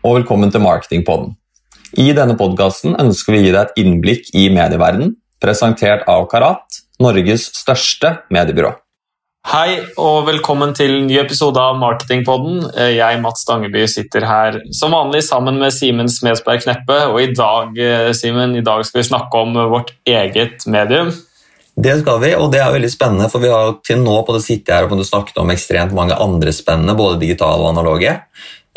Og velkommen til Marketingpodden. I denne podkasten ønsker vi å gi deg et innblikk i medieverdenen, presentert av Karat, Norges største mediebyrå. Hei og velkommen til en ny episode av Marketingpodden. Jeg, Mats Stangeby, sitter her som vanlig sammen med Simen Smedsberg Kneppe. Og i dag, Simen, i dag skal vi snakke om vårt eget medium. Det skal vi, og det er veldig spennende, for vi har til nå på det sittet her og snakket om ekstremt mange andre spennende, både digitale og analoge.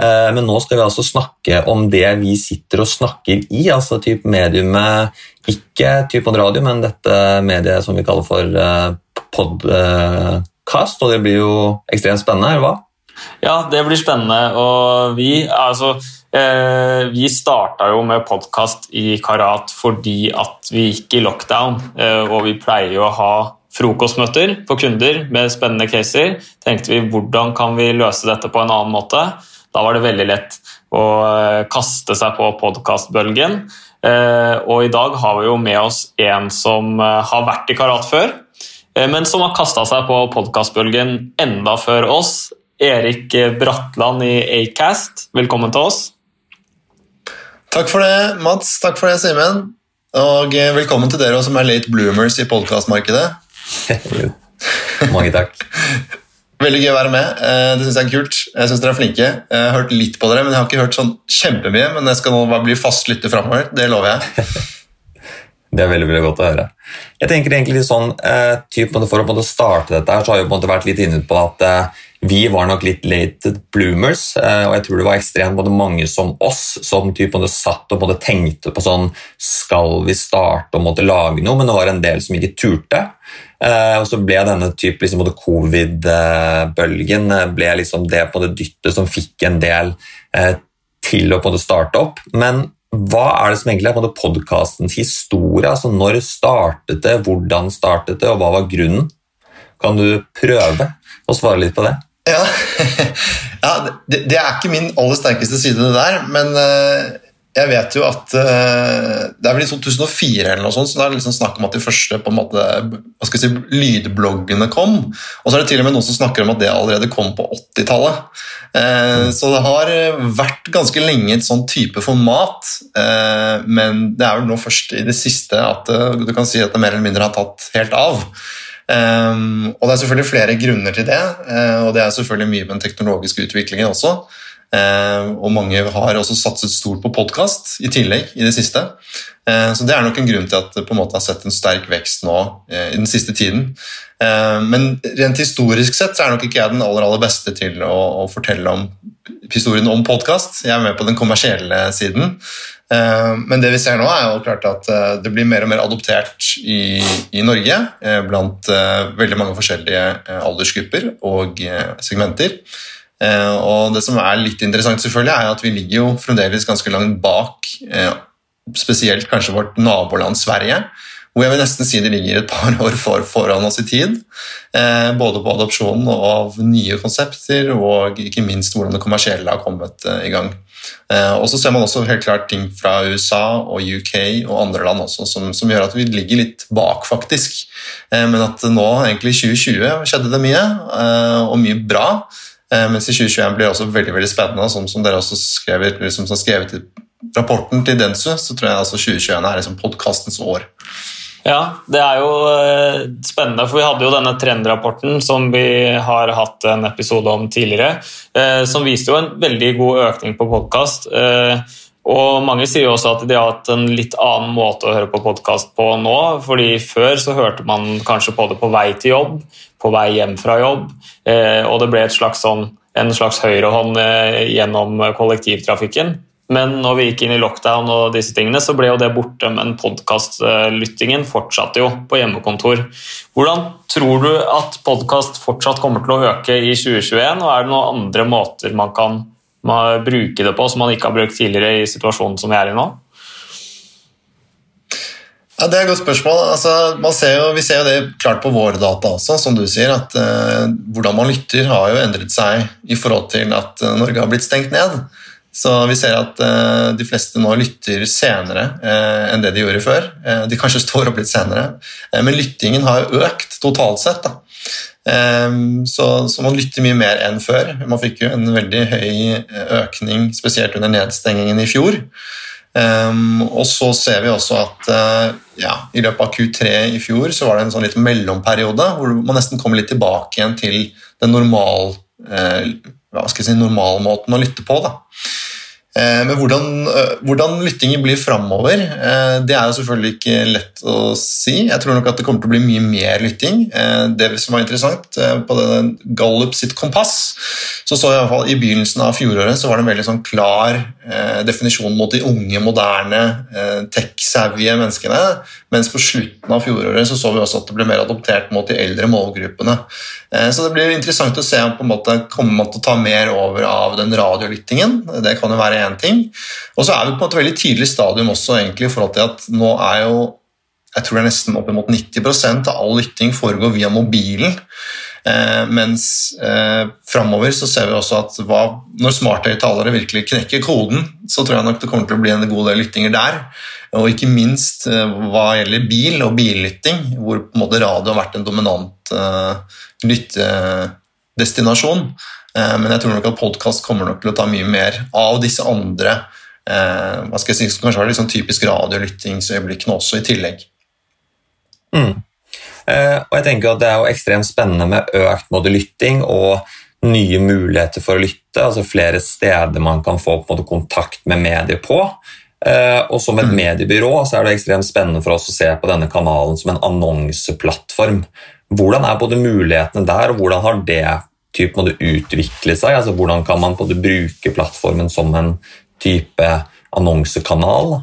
Eh, men nå skal vi altså snakke om det vi sitter og snakker i, altså type mediumet Ikke type radio, men dette mediet som vi kaller for podcast, podkast, og det blir jo ekstremt spennende, eller hva? Ja, det blir spennende. Og vi, altså, eh, vi starta jo med podkast i Karat fordi at vi gikk i lockdown. Eh, og vi pleier jo å ha frokostmøter for kunder med spennende caser. tenkte vi hvordan kan vi løse dette på en annen måte. Da var det veldig lett å eh, kaste seg på podkastbølgen. Eh, og i dag har vi jo med oss en som eh, har vært i Karat før, men som har kasta seg på podkastbølgen enda før oss. Erik Bratland i Acast, velkommen til oss. Takk for det, Mats. Takk for det, Simen. Og velkommen til dere som er late bloomers i podkastmarkedet. Mange takk. Veldig gøy å være med. Eh, det synes Jeg er kult. Jeg synes dere er flinke. Jeg har hørt litt på dere, men jeg har ikke hørt sånn kjempemye. Men jeg skal nå bare bli fast lytter framover. Det lover jeg. Det er veldig veldig godt å høre. Jeg tenker egentlig litt sånn, eh, For å starte dette her, så har jeg vært litt inne på at eh, vi var nok litt late bloomers, eh, og jeg tror det var ekstremt mange som oss som typ satt og tenkte på sånn Skal vi starte og måtte lage noe? Men det var en del som ikke turte. Eh, og så ble denne type liksom, covid-bølgen ble liksom det på det dyttet som fikk en del eh, til å på starte opp. Men hva er det som egentlig er podkastens historie? Altså, når startet det, hvordan startet det, og hva var grunnen? Kan du prøve å svare litt på det? Ja, ja det, det, er ikke min aller sterkeste side, det der. Men uh, jeg vet jo at uh, det er vel i 2004 eller noe sånt, så det er liksom snakk om at de første på en måte, hva skal jeg si, lydbloggene kom. Og så er det til og med noen som snakker om at det allerede kom på 80-tallet. Uh, mm. Så det har vært ganske lenge et sånn type format, men det er vel nå først i det siste at du kan si at det mer eller mindre har tatt helt av. Um, og Det er selvfølgelig flere grunner til det, uh, og det er selvfølgelig mye med den teknologiske utviklingen også. Uh, og mange har også satset stort på podkast i tillegg i det siste. Uh, så det er nok en grunn til at det på en måte har sett en sterk vekst nå i den siste tiden. men rent historisk sett så er nok ikke jeg den aller, aller beste til å, å fortelle om historien om podkast. Jeg er med på den kommersielle siden. Eh, men det vi ser nå, er jo klart at eh, det blir mer og mer adoptert i, i Norge eh, blant veldig mange forskjellige aldersgrupper og segmenter. Og det som er litt interessant, selvfølgelig, er at vi ligger jo fremdeles ganske langt bak spesielt kanskje vårt naboland Sverige. Hvor jeg vil nesten si det ligger et par år for, foran oss i tid. både på adopsjonen av nye konsepter og ikke minst hvordan det kommersielle har kommet i gang. Eh, og så ser man også helt klart ting fra USA og UK og andre land også som, som gjør at vi ligger litt bak, faktisk. Eh, men at nå, egentlig i 2020, skjedde det mye, eh, og mye bra. Mens i 2021 blir det også veldig veldig spennende, som, som dere også skrev, liksom, som skrevet i rapporten til Densu, så tror jeg altså 2021 er liksom podkastens år. Ja, det er jo eh, spennende, for vi hadde jo denne trendrapporten som vi har hatt en episode om tidligere, eh, som viste jo en veldig god økning på podkast. Eh, og mange sier jo også at de har hatt en litt annen måte å høre på podkast på nå. fordi Før så hørte man kanskje på det på vei til jobb, på vei hjem fra jobb, og det ble slags sånn, en slags høyrehånd gjennom kollektivtrafikken. Men når vi gikk inn i lockdown, og disse tingene, så ble jo det borte, men podkastlyttingen fortsatte jo på hjemmekontor. Hvordan tror du at podkast fortsatt kommer til å øke i 2021, og er det noen andre måter man kan bruke det på som man ikke har brukt tidligere i situasjonen som vi er i nå? Ja, Det er et godt spørsmål. Altså, ser jo, vi ser jo det klart på våre data også, som du sier. at uh, Hvordan man lytter, har jo endret seg i forhold til at uh, Norge har blitt stengt ned. Så vi ser at uh, de fleste nå lytter senere uh, enn det de gjorde før. Uh, de kanskje står opp litt senere, men lyttingen har økt totalt sett. Så, så, man lytter mye mer enn før. Man fikk jo en veldig høy økning, spesielt under nedstengingen i fjor. Um, og så ser vi også at uh, ja, i løpet av Q3 i fjor så var det en sånn litt mellomperiode hvor man nesten kommer litt tilbake igjen til den normal, uh, hva skal jeg si, normalmåten å lytte på. Da. Eh, men hvordan, eh, hvordan lyttingen blir framover, eh, det er jo selvfølgelig ikke lett å si. Jeg tror nok at det kommer til å bli mye mer lytting. Det som var interessant på Gallup sitt kompass, så så jeg i, hvert fall i begynnelsen av fjoråret så var det en veldig sånn klar definisjon mot de unge, moderne, tech-savvy menneskene. Mens på slutten av fjoråret så, så vi også at det ble mer adoptert mot de eldre målgruppene. Så det blir interessant å se om på en måte kommer man til å ta mer over av den radiolyttingen. Det kan jo være én ting. Og så er vi på et veldig tydelig stadium også egentlig i forhold til at nå er jo jeg tror det er nesten oppimot 90% av all lytting foregår via mobilen. Eh, mens eh, framover så ser vi også at hva, når smarthøyttalere virkelig knekker koden, så tror jeg nok det kommer til å bli en god del lyttinger der. Og ikke minst eh, hva gjelder bil og billytting, hvor på en måte radio har vært en dominant eh, lyttedestinasjon. Eh, men jeg tror nok at podkast kommer nok til å ta mye mer av disse andre eh, hva skal jeg si, som kanskje har litt sånn typisk radiolyttingsøyeblikkene også, i tillegg. Mm. Eh, og jeg tenker at Det er jo ekstremt spennende med økt både lytting og nye muligheter for å lytte. altså Flere steder man kan få på kontakt med medier på. Og Som et mm. mediebyrå så er det ekstremt spennende for oss å se på denne kanalen som en annonseplattform. Hvordan er både mulighetene der, og hvordan har det type måte utvikle seg? Altså, hvordan kan man både bruke plattformen som en type annonsekanal?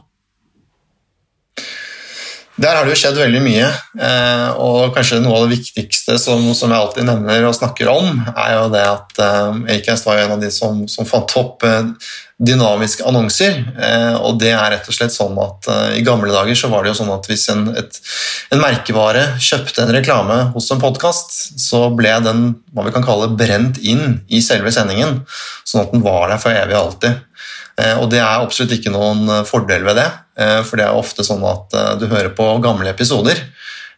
Der har det jo skjedd veldig mye, eh, og kanskje noe av det viktigste som, som jeg alltid nevner og snakker om, er jo det at eh, Acast var en av de som, som fant opp eh, dynamiske annonser. Og det er rett og slett sånn at I gamle dager så var det jo sånn at hvis en, et, en merkevare kjøpte en reklame hos en podkast, så ble den hva vi kan kalle brent inn i selve sendingen, sånn at den var der for evig og alltid. Og Det er absolutt ikke noen fordel ved det. Eh, for det er ofte sånn at eh, du hører på gamle episoder,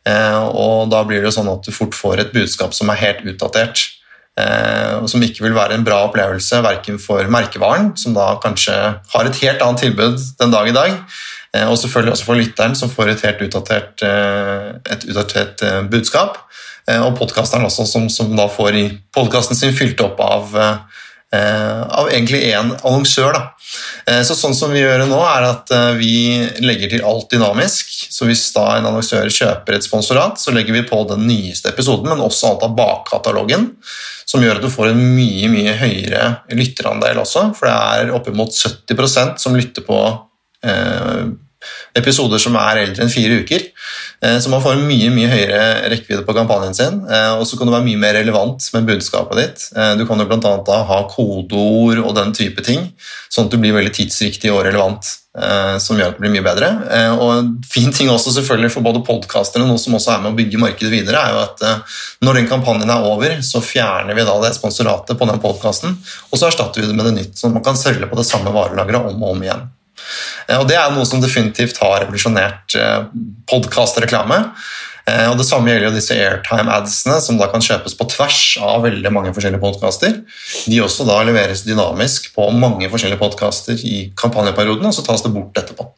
eh, og da blir det sånn at du fort får et budskap som er helt utdatert. Og som ikke vil være en bra opplevelse verken for merkevaren, som da kanskje har et helt annet tilbud den dag i dag, og selvfølgelig også for lytteren, som får et helt utdatert, et utdatert budskap. Og podkasteren også, som, som da får podkasten sin fylt opp av Eh, av egentlig én annonsør. Da. Eh, så sånn som vi gjør det nå, er at eh, vi legger til alt dynamisk. Så hvis da en annonsør kjøper et sponsorat, så legger vi på den nyeste episoden, men også alt av bakkatalogen, som gjør at du får en mye mye høyere lytterandel også. For det er oppimot 70% som lytter på episoder som er eldre enn fire uker. Eh, så man får en mye mye høyere rekkevidde på kampanjen sin. Eh, og så kan du være mye mer relevant med budskapet ditt. Eh, du kan jo bl.a. ha kodeord og den type ting, sånn at du blir veldig tidsriktig og relevant. Som gjør at det blir mye bedre. Og en fin ting også selvfølgelig for både podkastere og noe som også er med å bygge markedet videre, er jo at når den kampanjen er over, så fjerner vi da det sponsoratet på den podkasten, og så erstatter vi det med det nytt. Sånn at man kan selge på det samme varelageret om og om igjen. Eh, og Det er noe som definitivt har revolusjonert eh, podkastreklame. Eh, og Det samme gjelder jo disse airtime-adsene, som da kan kjøpes på tvers av veldig mange forskjellige podkaster. De også da leveres dynamisk på mange forskjellige podkaster i kampanjeperioden, og så tas det bort etterpå.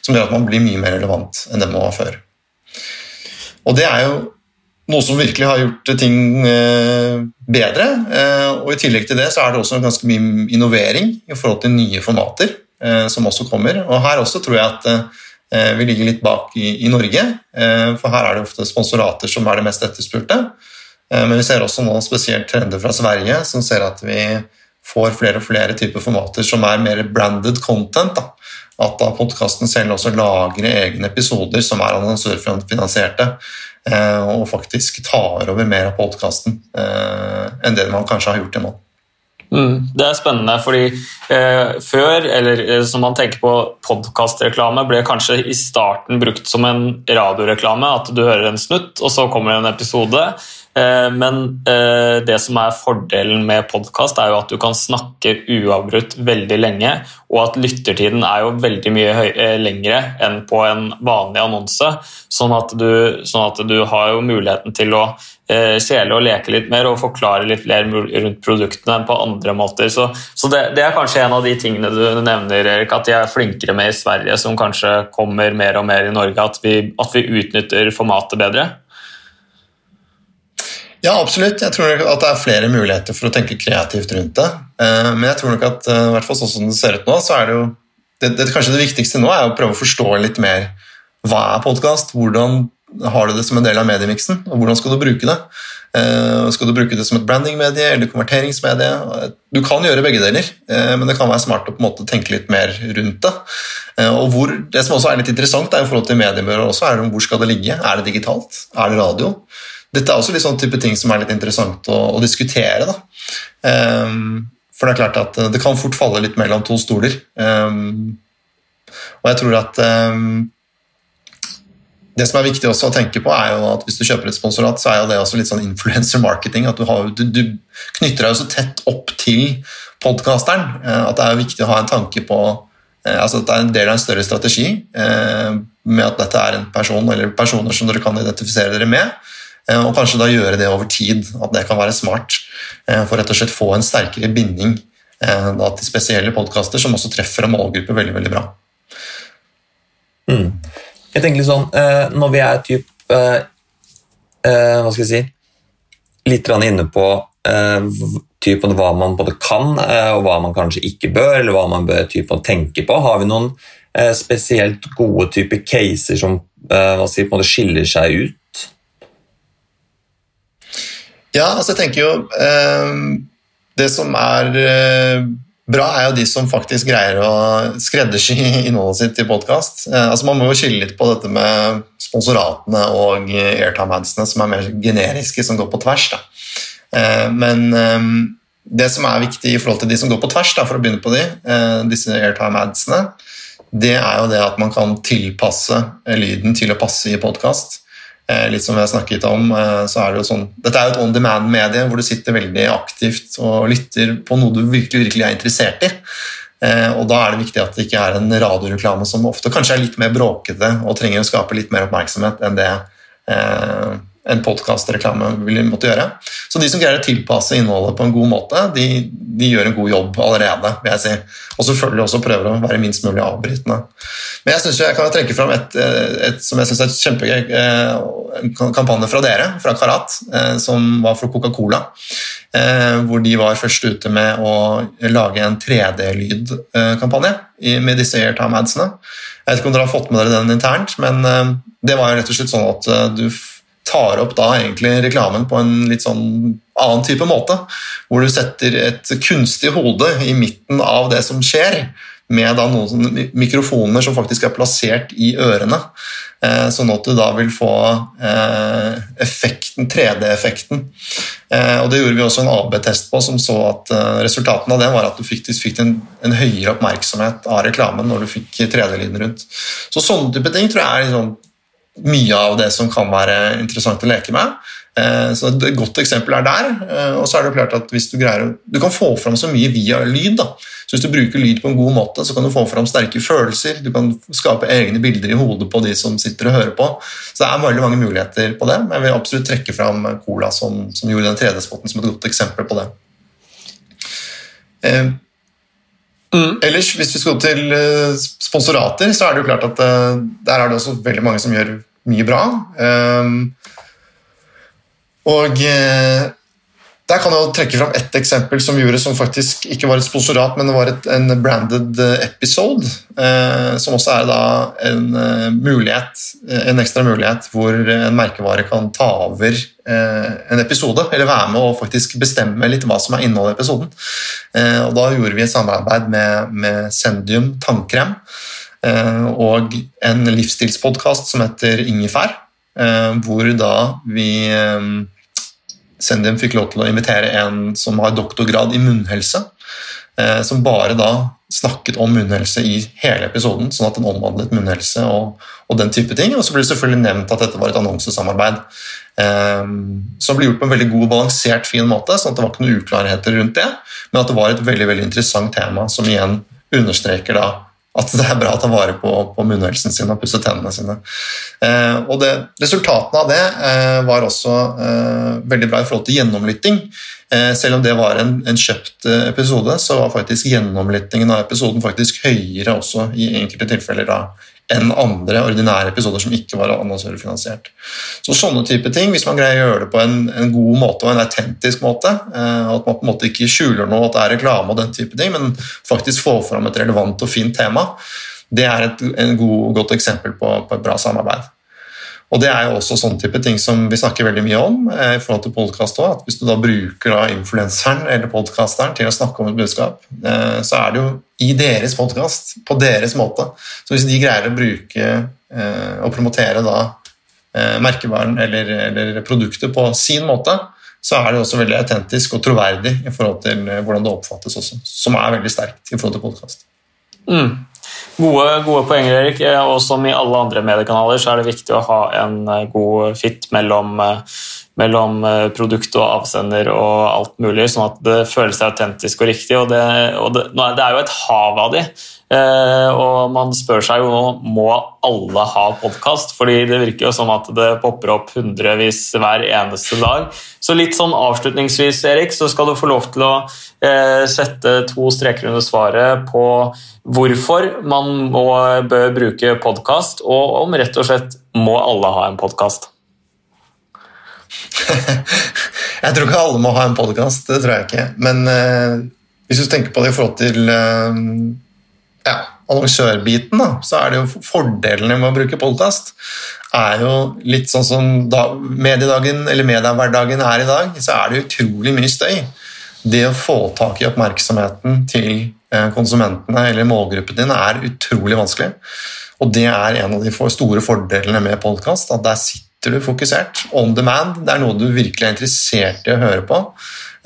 Som gjør at man blir mye mer relevant enn det man var før. Og det er jo noe som virkelig har gjort ting bedre. Og I tillegg til det så er det også ganske mye innovering i forhold til nye formater. Eh, som også kommer. Og her også tror jeg at eh, vi ligger litt bak i, i Norge, eh, for her er det ofte sponsorater som er det mest etterspurte. Men vi ser også nå spesielt trender fra Sverige som ser at vi får flere og flere typer formater som er mer branded content. Da. At da podkasten selv også lagrer egne episoder som er annonsørfinansierte, og faktisk tar over mer av podkasten enn det man kanskje har gjort til nå. Mm, det er spennende, fordi eh, før, eller eh, som man tenker på podkastreklame, ble kanskje i starten brukt som en radioreklame. At du hører en snutt, og så kommer en episode. Men det som er fordelen med podkast, er jo at du kan snakke uavbrutt veldig lenge, og at lyttertiden er jo veldig mye lengre enn på en vanlig annonse. Sånn at du, sånn at du har jo muligheten til å kjele og leke litt mer og forklare litt mer rundt produktene enn på andre måter. Så, så det, det, er kanskje en av de tingene du nevner, Erik, at de er flinkere med i Sverige, som kanskje kommer mer og mer i Norge, at vi, at vi utnytter formatet bedre? Ja, absolutt. Jeg tror at det er flere muligheter for å tenke kreativt rundt det. Eh, men jeg tror nok at eh, i hvert fall sånn som det ser ut nå, så er det jo det, det, Kanskje det viktigste nå er å prøve å forstå litt mer hva er podkast, hvordan har du det som en del av mediemiksen, og hvordan skal du bruke det? Uh, skal du bruke det som et brandingmedie eller konverteringsmedie? Du kan gjøre begge deler, men det kan være smart å på en måte tenke litt mer rundt det. Og hvor, Det som også er litt interessant, er i forhold til mediebører også, er det hvor skal det ligge? Er det digitalt? Er det radio? Dette er også litt sånn type ting som er litt interessant å, å diskutere. Um, for det er klart at det kan fort falle litt mellom to stoler. Um, og jeg tror at um, det som er viktig også å tenke på, er jo at hvis du kjøper et sponsorat, så er jo det også litt sånn influencer marketing. At du, har, du, du knytter deg jo så tett opp til podkasteren eh, at det er viktig å ha en tanke på eh, altså at det er en del av en større strategi eh, med at dette er en person eller personer som dere kan identifisere dere med. Og kanskje da gjøre det over tid, at det kan være smart. For rett og slett få en sterkere binding da, til spesielle podkaster som også treffer en målgruppe veldig, veldig bra. Mm. Jeg tenker litt sånn, eh, Når vi er typ, eh, eh, hva skal jeg si, litt inne på typen hva man både kan, og hva man kanskje ikke bør, eller hva man bør typen tenke på, har vi noen spesielt gode typer caser som si, skiller seg ut? Ja, altså jeg tenker jo Det som er Bra er jo de som faktisk greier å skreddersy innholdet sitt til podkast. Eh, altså man må jo skille litt på dette med sponsoratene og airtime-adsene, som er mer generiske, som går på tvers. Da. Eh, men eh, det som er viktig i forhold til de som går på tvers, da, for å begynne på de, disse airtime-adsene, det er jo det at man kan tilpasse lyden til å passe i podkast. Eh, litt som vi har snakket om, eh, så er det jo sånn Dette er jo et on demand-medie hvor du sitter veldig aktivt og lytter på noe du virkelig, virkelig er interessert i. Eh, og da er det viktig at det ikke er en radioreklame som ofte kanskje er litt mer bråkete og trenger å skape litt mer oppmerksomhet enn det en podkastreklame vil måtte gjøre. Så de som greier å tilpasse innholdet på en god måte, de, de gjør en god jobb allerede. vil jeg si. Og selvfølgelig også prøver å være minst mulig avbrytende. Men jeg synes jo jeg kan trekke fram et, et som jeg synes er et kjempegøy en kampanje fra dere, fra Karat, eh, som var for Coca-Cola. Eh, hvor de var først ute med å lage en 3D-lydkampanje med disse airtime-adsene. Jeg vet ikke om dere har fått med dere den internt, men det var jo rett og slett sånn at du tar opp da egentlig reklamen på en litt sånn annen type måte. Hvor du setter et kunstig hode i midten av det som skjer, med da noen mikrofoner som faktisk er plassert i ørene. Eh, sånn at du da vil få eh, effekten, 3D-effekten. Eh, og Det gjorde vi også en AB-test på, som så at resultatene av det var at du fikk, fikk en, en, høyere oppmerksomhet av reklamen når du fikk 3D-lyden rundt. Så Sånne type ting tror jeg er liksom mye av det som kan være interessant å leke med. Eh, så Et godt eksempel er der. Eh, og så er det jo klart at hvis Du greier du kan få fram så mye via lyd. da. Så Hvis du bruker lyd på en god måte, så kan du få fram sterke følelser. Du kan skape egne bilder i hodet på de som sitter og hører på. Så det er veldig mange muligheter på det. Men jeg vil absolutt trekke fram Cola, som, som gjorde den 3D-spotten, som et godt eksempel på det. Eh, Mm. Ellers, hvis vi skal til sponsorater, så er det jo klart at der er det også veldig mange som gjør mye bra. Um, og eh, der kan jeg trekke fram ett eksempel som vi gjorde, som faktisk ikke var et sponsorat, men det var et, en branded eh, episode. Eh, som også er da en eh, mulighet, eh, en ekstra mulighet hvor en merkevare kan ta over eh, en episode, eller være med og faktisk bestemme litt hva som er innholdet i episoden. og Da gjorde vi et samarbeid med, med Sendium tannkrem og en livsstilspodkast som heter Ingefær Eh, hvor da vi eh, Sendien fikk lov til å invitere en som har doktorgrad i munnhelse. Eh, som bare da snakket om munnhelse i hele episoden, sånn at den omhandlet munnhelse og, og, den type ting. Og så ble det selvfølgelig nevnt at dette var et annonsesamarbeid. Som ble gjort på en veldig god, og balansert, fin måte, sånn at det var ikke noen uklarheter rundt det, men at det var et veldig, veldig interessant tema som igjen understreker da at det er bra å ta vare på, på munnhelsen sin og pusse tennene sine. Eh, og det, Resultatene av det eh, var også eh, veldig bra i forhold til gjennomlytting. Eh, selv om det var en, en, kjøpt eh, episode, så var faktisk gjennomlyttingen av episoden faktisk høyere også i enkelte tilfeller da, enn andre ordinære episoder som ikke var annonsørfinansiert. Så sånne type ting, Hvis man greier å gjøre det på en, en god måte og en autentisk måte, eh, at man på en måte ikke skjuler noe, at det er reklame og den type ting, men faktisk får fram et relevant og fint tema, det er et god, godt eksempel på, på et bra samarbeid. Og Det er jo også sånn type ting som vi snakker veldig mye om. Eh, i forhold til podcast også, at Hvis du da bruker da influenseren eller podkasteren til å snakke om et budskap, eh, så er det jo i deres podkast, på deres måte. Så hvis de greier å bruke eh, og promotere da merkevaren eller, eller produktet på sin måte, så er det også veldig autentisk og troverdig i forhold til hvordan det oppfattes også, som er veldig sterkt i forhold til podkast. Mm. Gode, gode poenger, Erik. Eh, og som i alle andre mediekanaler så er det viktig å ha en eh, god fit mellom, eh, mellom produkt og avsender og alt mulig, sånn at det føles autentisk og riktig. Og det, og det, det er jo et hav av de. Eh, og man spør seg jo nå må alle ha podkast, fordi det virker jo som at det popper opp hundrevis hver eneste dag. Så litt sånn avslutningsvis, Erik, så skal du få lov til å eh, sette to streker under svaret på hvorfor man må, bør bruke podkast, og om rett og slett må alle ha en podkast. jeg tror ikke alle må ha en podkast, det tror jeg ikke. Men eh, hvis du tenker på det i forhold til eh, ja, annonsørbiten, da, så er det jo fordelene med å bruke podkast er jo litt sånn som da, mediedagen eller mediehverdagen er i dag, så er det utrolig mye støy. Det å få tak i oppmerksomheten til eh, konsumentene eller målgruppen din er utrolig vanskelig. Og det er en av de store fordelene med podkast. At der sitter du fokusert. On demand. Det er noe du virkelig er interessert i å høre på.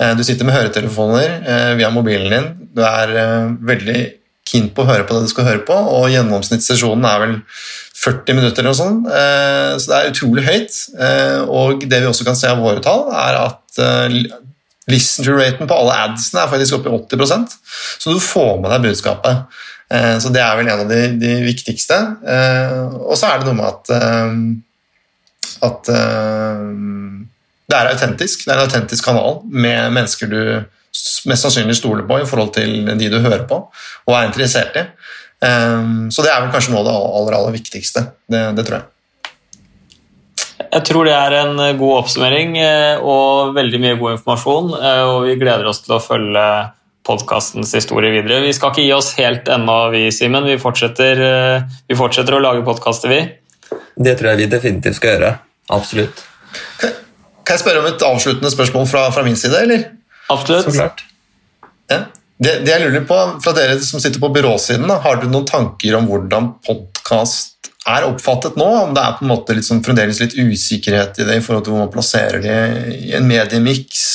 Eh, du sitter med høretelefoner eh, via mobilen din. Du er veldig keen på å høre på det du skal høre på, og gjennomsnittssesjonen er vel 40 minutter eller noe sånt, eh, så det er utrolig høyt. Eh, og det vi også kan se av våre tall, er at eh, listen to raten på alle adsene er faktisk oppe i 80% så du får med deg budskapet. Så det er vel en av de, de viktigste. Og så er det noe med at, at det er autentisk. Det er en autentisk kanal med mennesker du mest sannsynlig stoler på i forhold til de du hører på og er interessert i. Ehm, så det er vel kanskje noe av det aller, aller viktigste. Det, det tror jeg. Jeg tror det er en god oppsummering eh, og veldig mye god informasjon. Eh, og vi gleder oss til å følge podkastens historie videre. Vi skal ikke gi oss helt ennå, vi, Simen. Vi, eh, vi fortsetter å lage podkaster, vi. Det tror jeg vi definitivt skal gjøre. Absolutt. Kan jeg spørre om et avsluttende spørsmål fra, fra min side, eller? Absolutt. Så klart. Ja. Det, det, jeg lurer på, fra dere som sitter på byråsiden, da, har dere noen tanker om hvordan podkast er oppfattet nå? Om det er på en måte litt sånn, fremdeles litt usikkerhet i det i forhold til hvor man plasserer det i en mediemiks?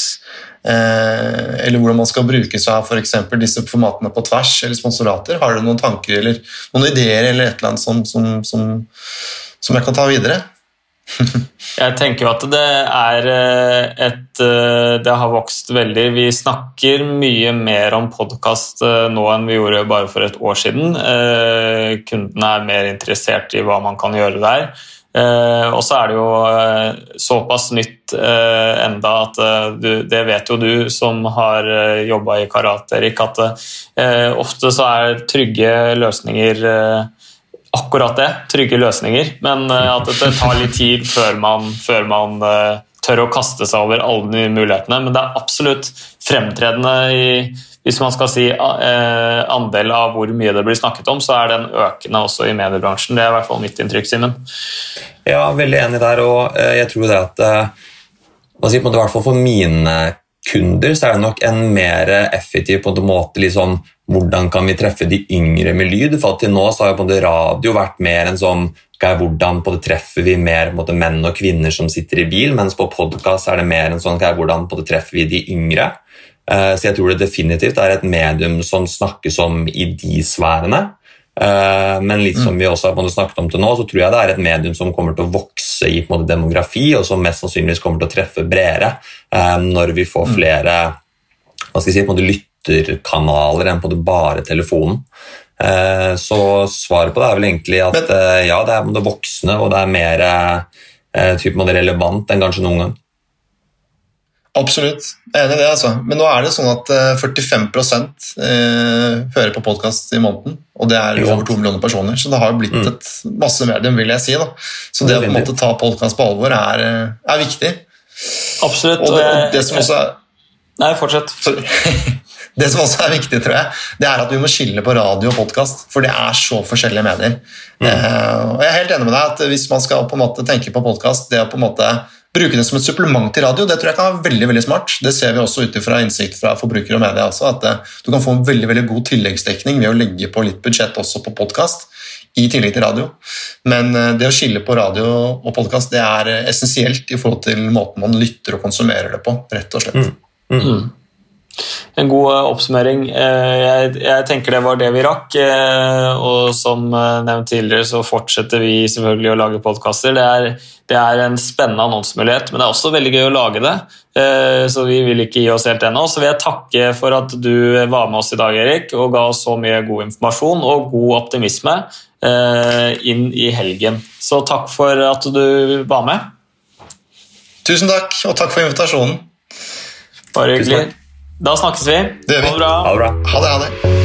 Eh, eller hvordan man skal bruke seg av f.eks. disse formatene på tvers eller sponsorater. Har dere noen tanker eller noen ideer eller et eller annet som, som, som, som jeg kan ta videre? Jeg tenker jo at det er eh, et eh, Det har vokst veldig. Vi snakker mye mer om podkast eh, nå enn vi gjorde bare for et år siden. Kundene er mer interessert i hva man kan gjøre der. Og så er det jo såpass nytt enda at du, det vet jo du som har jobba i karate, Erik, at ofte så er trygge løsninger akkurat det, trygge løsninger. Men uh, at det tar litt tid før man, før man uh, tør å kaste seg over alle de mulighetene. Men det er absolutt fremtredende i hvis man skal si uh, andel av hvor mye det blir snakket om, så er den økende også i mediebransjen. Det er i hvert fall mitt inntrykk, Simen. Ja, veldig enig der. Og jeg tror det at si, på, en måte, i hvert fall for mine kunder så er det nok en mer effektiv på en måte liksom, hvordan kan vi treffe de yngre med lyd. For Til nå så har jo radio vært mer en sånn okay, hvordan på det treffer vi mer måte, menn og kvinner som sitter i bil, mens på podkast er det mer en sånn okay, hvordan på det treffer vi de yngre. Eh, så jeg tror det definitivt er et medium som snakkes om i de sfærene. Eh, men litt som vi også har snakket om til nå, så tror jeg det er et medium som kommer til å vokse i måte, demografi, og som mest sannsynligvis kommer til å treffe bredere eh, når vi får flere hva skal jeg si, på en måte lytterkanaler enn på det bare telefonen. Eh, så svaret på det er vel egentlig at Men, ja, det er det voksne, og det er mer typ, relevant enn kanskje noen gang. Absolutt. Jeg er enig i det. altså. Men nå er det sånn at 45 eh, hører på podkast i måneden. Og det er over to millioner personer, så det har blitt mm. et masse medium, vil jeg si. da. Så det å på en måte ta podkast på alvor er, eh, er viktig. Absolutt. Og det, og det som også er Nei, fortsett. Det som også er viktig, tror jeg, det er at vi må skille på radio og podkast. For det er så forskjellige medier. Mm. Og jeg er helt enig med deg at hvis man skal på en måte tenke på podkast, det å på en måte bruke det som et supplement til radio, det tror jeg kan være veldig veldig smart. Det ser vi også ut fra innsikt fra forbrukere og media. også, at eh, Du kan få en veldig veldig god tilleggsdekning ved å legge på litt budsjett også på podkast, i tillegg til radio. Men eh, det å skille på radio og podkast er eh, essensielt i forhold til måten man lytter og konsumerer det på, rett og slett. Mm. Mm. En god eh, oppsummering. Eh, jeg, jeg, tenker det var det vi rakk. Eh, og som nevnt tidligere, så fortsetter vi selvfølgelig å lage podkaster. Det, det, er en spennende annonsemulighet, men det er også veldig gøy å lage det. Så vi vil ikke gi oss helt ennå. Så vil jeg takke for at du var med oss i dag, Erik, og ga oss så mye god informasjon og god optimisme inn i helgen. Så takk for at du var med. Tusen takk, og takk for invitasjonen. Bare hyggelig. Da snakkes vi. Det gjør vi. Ha det bra. Ha det, ha det.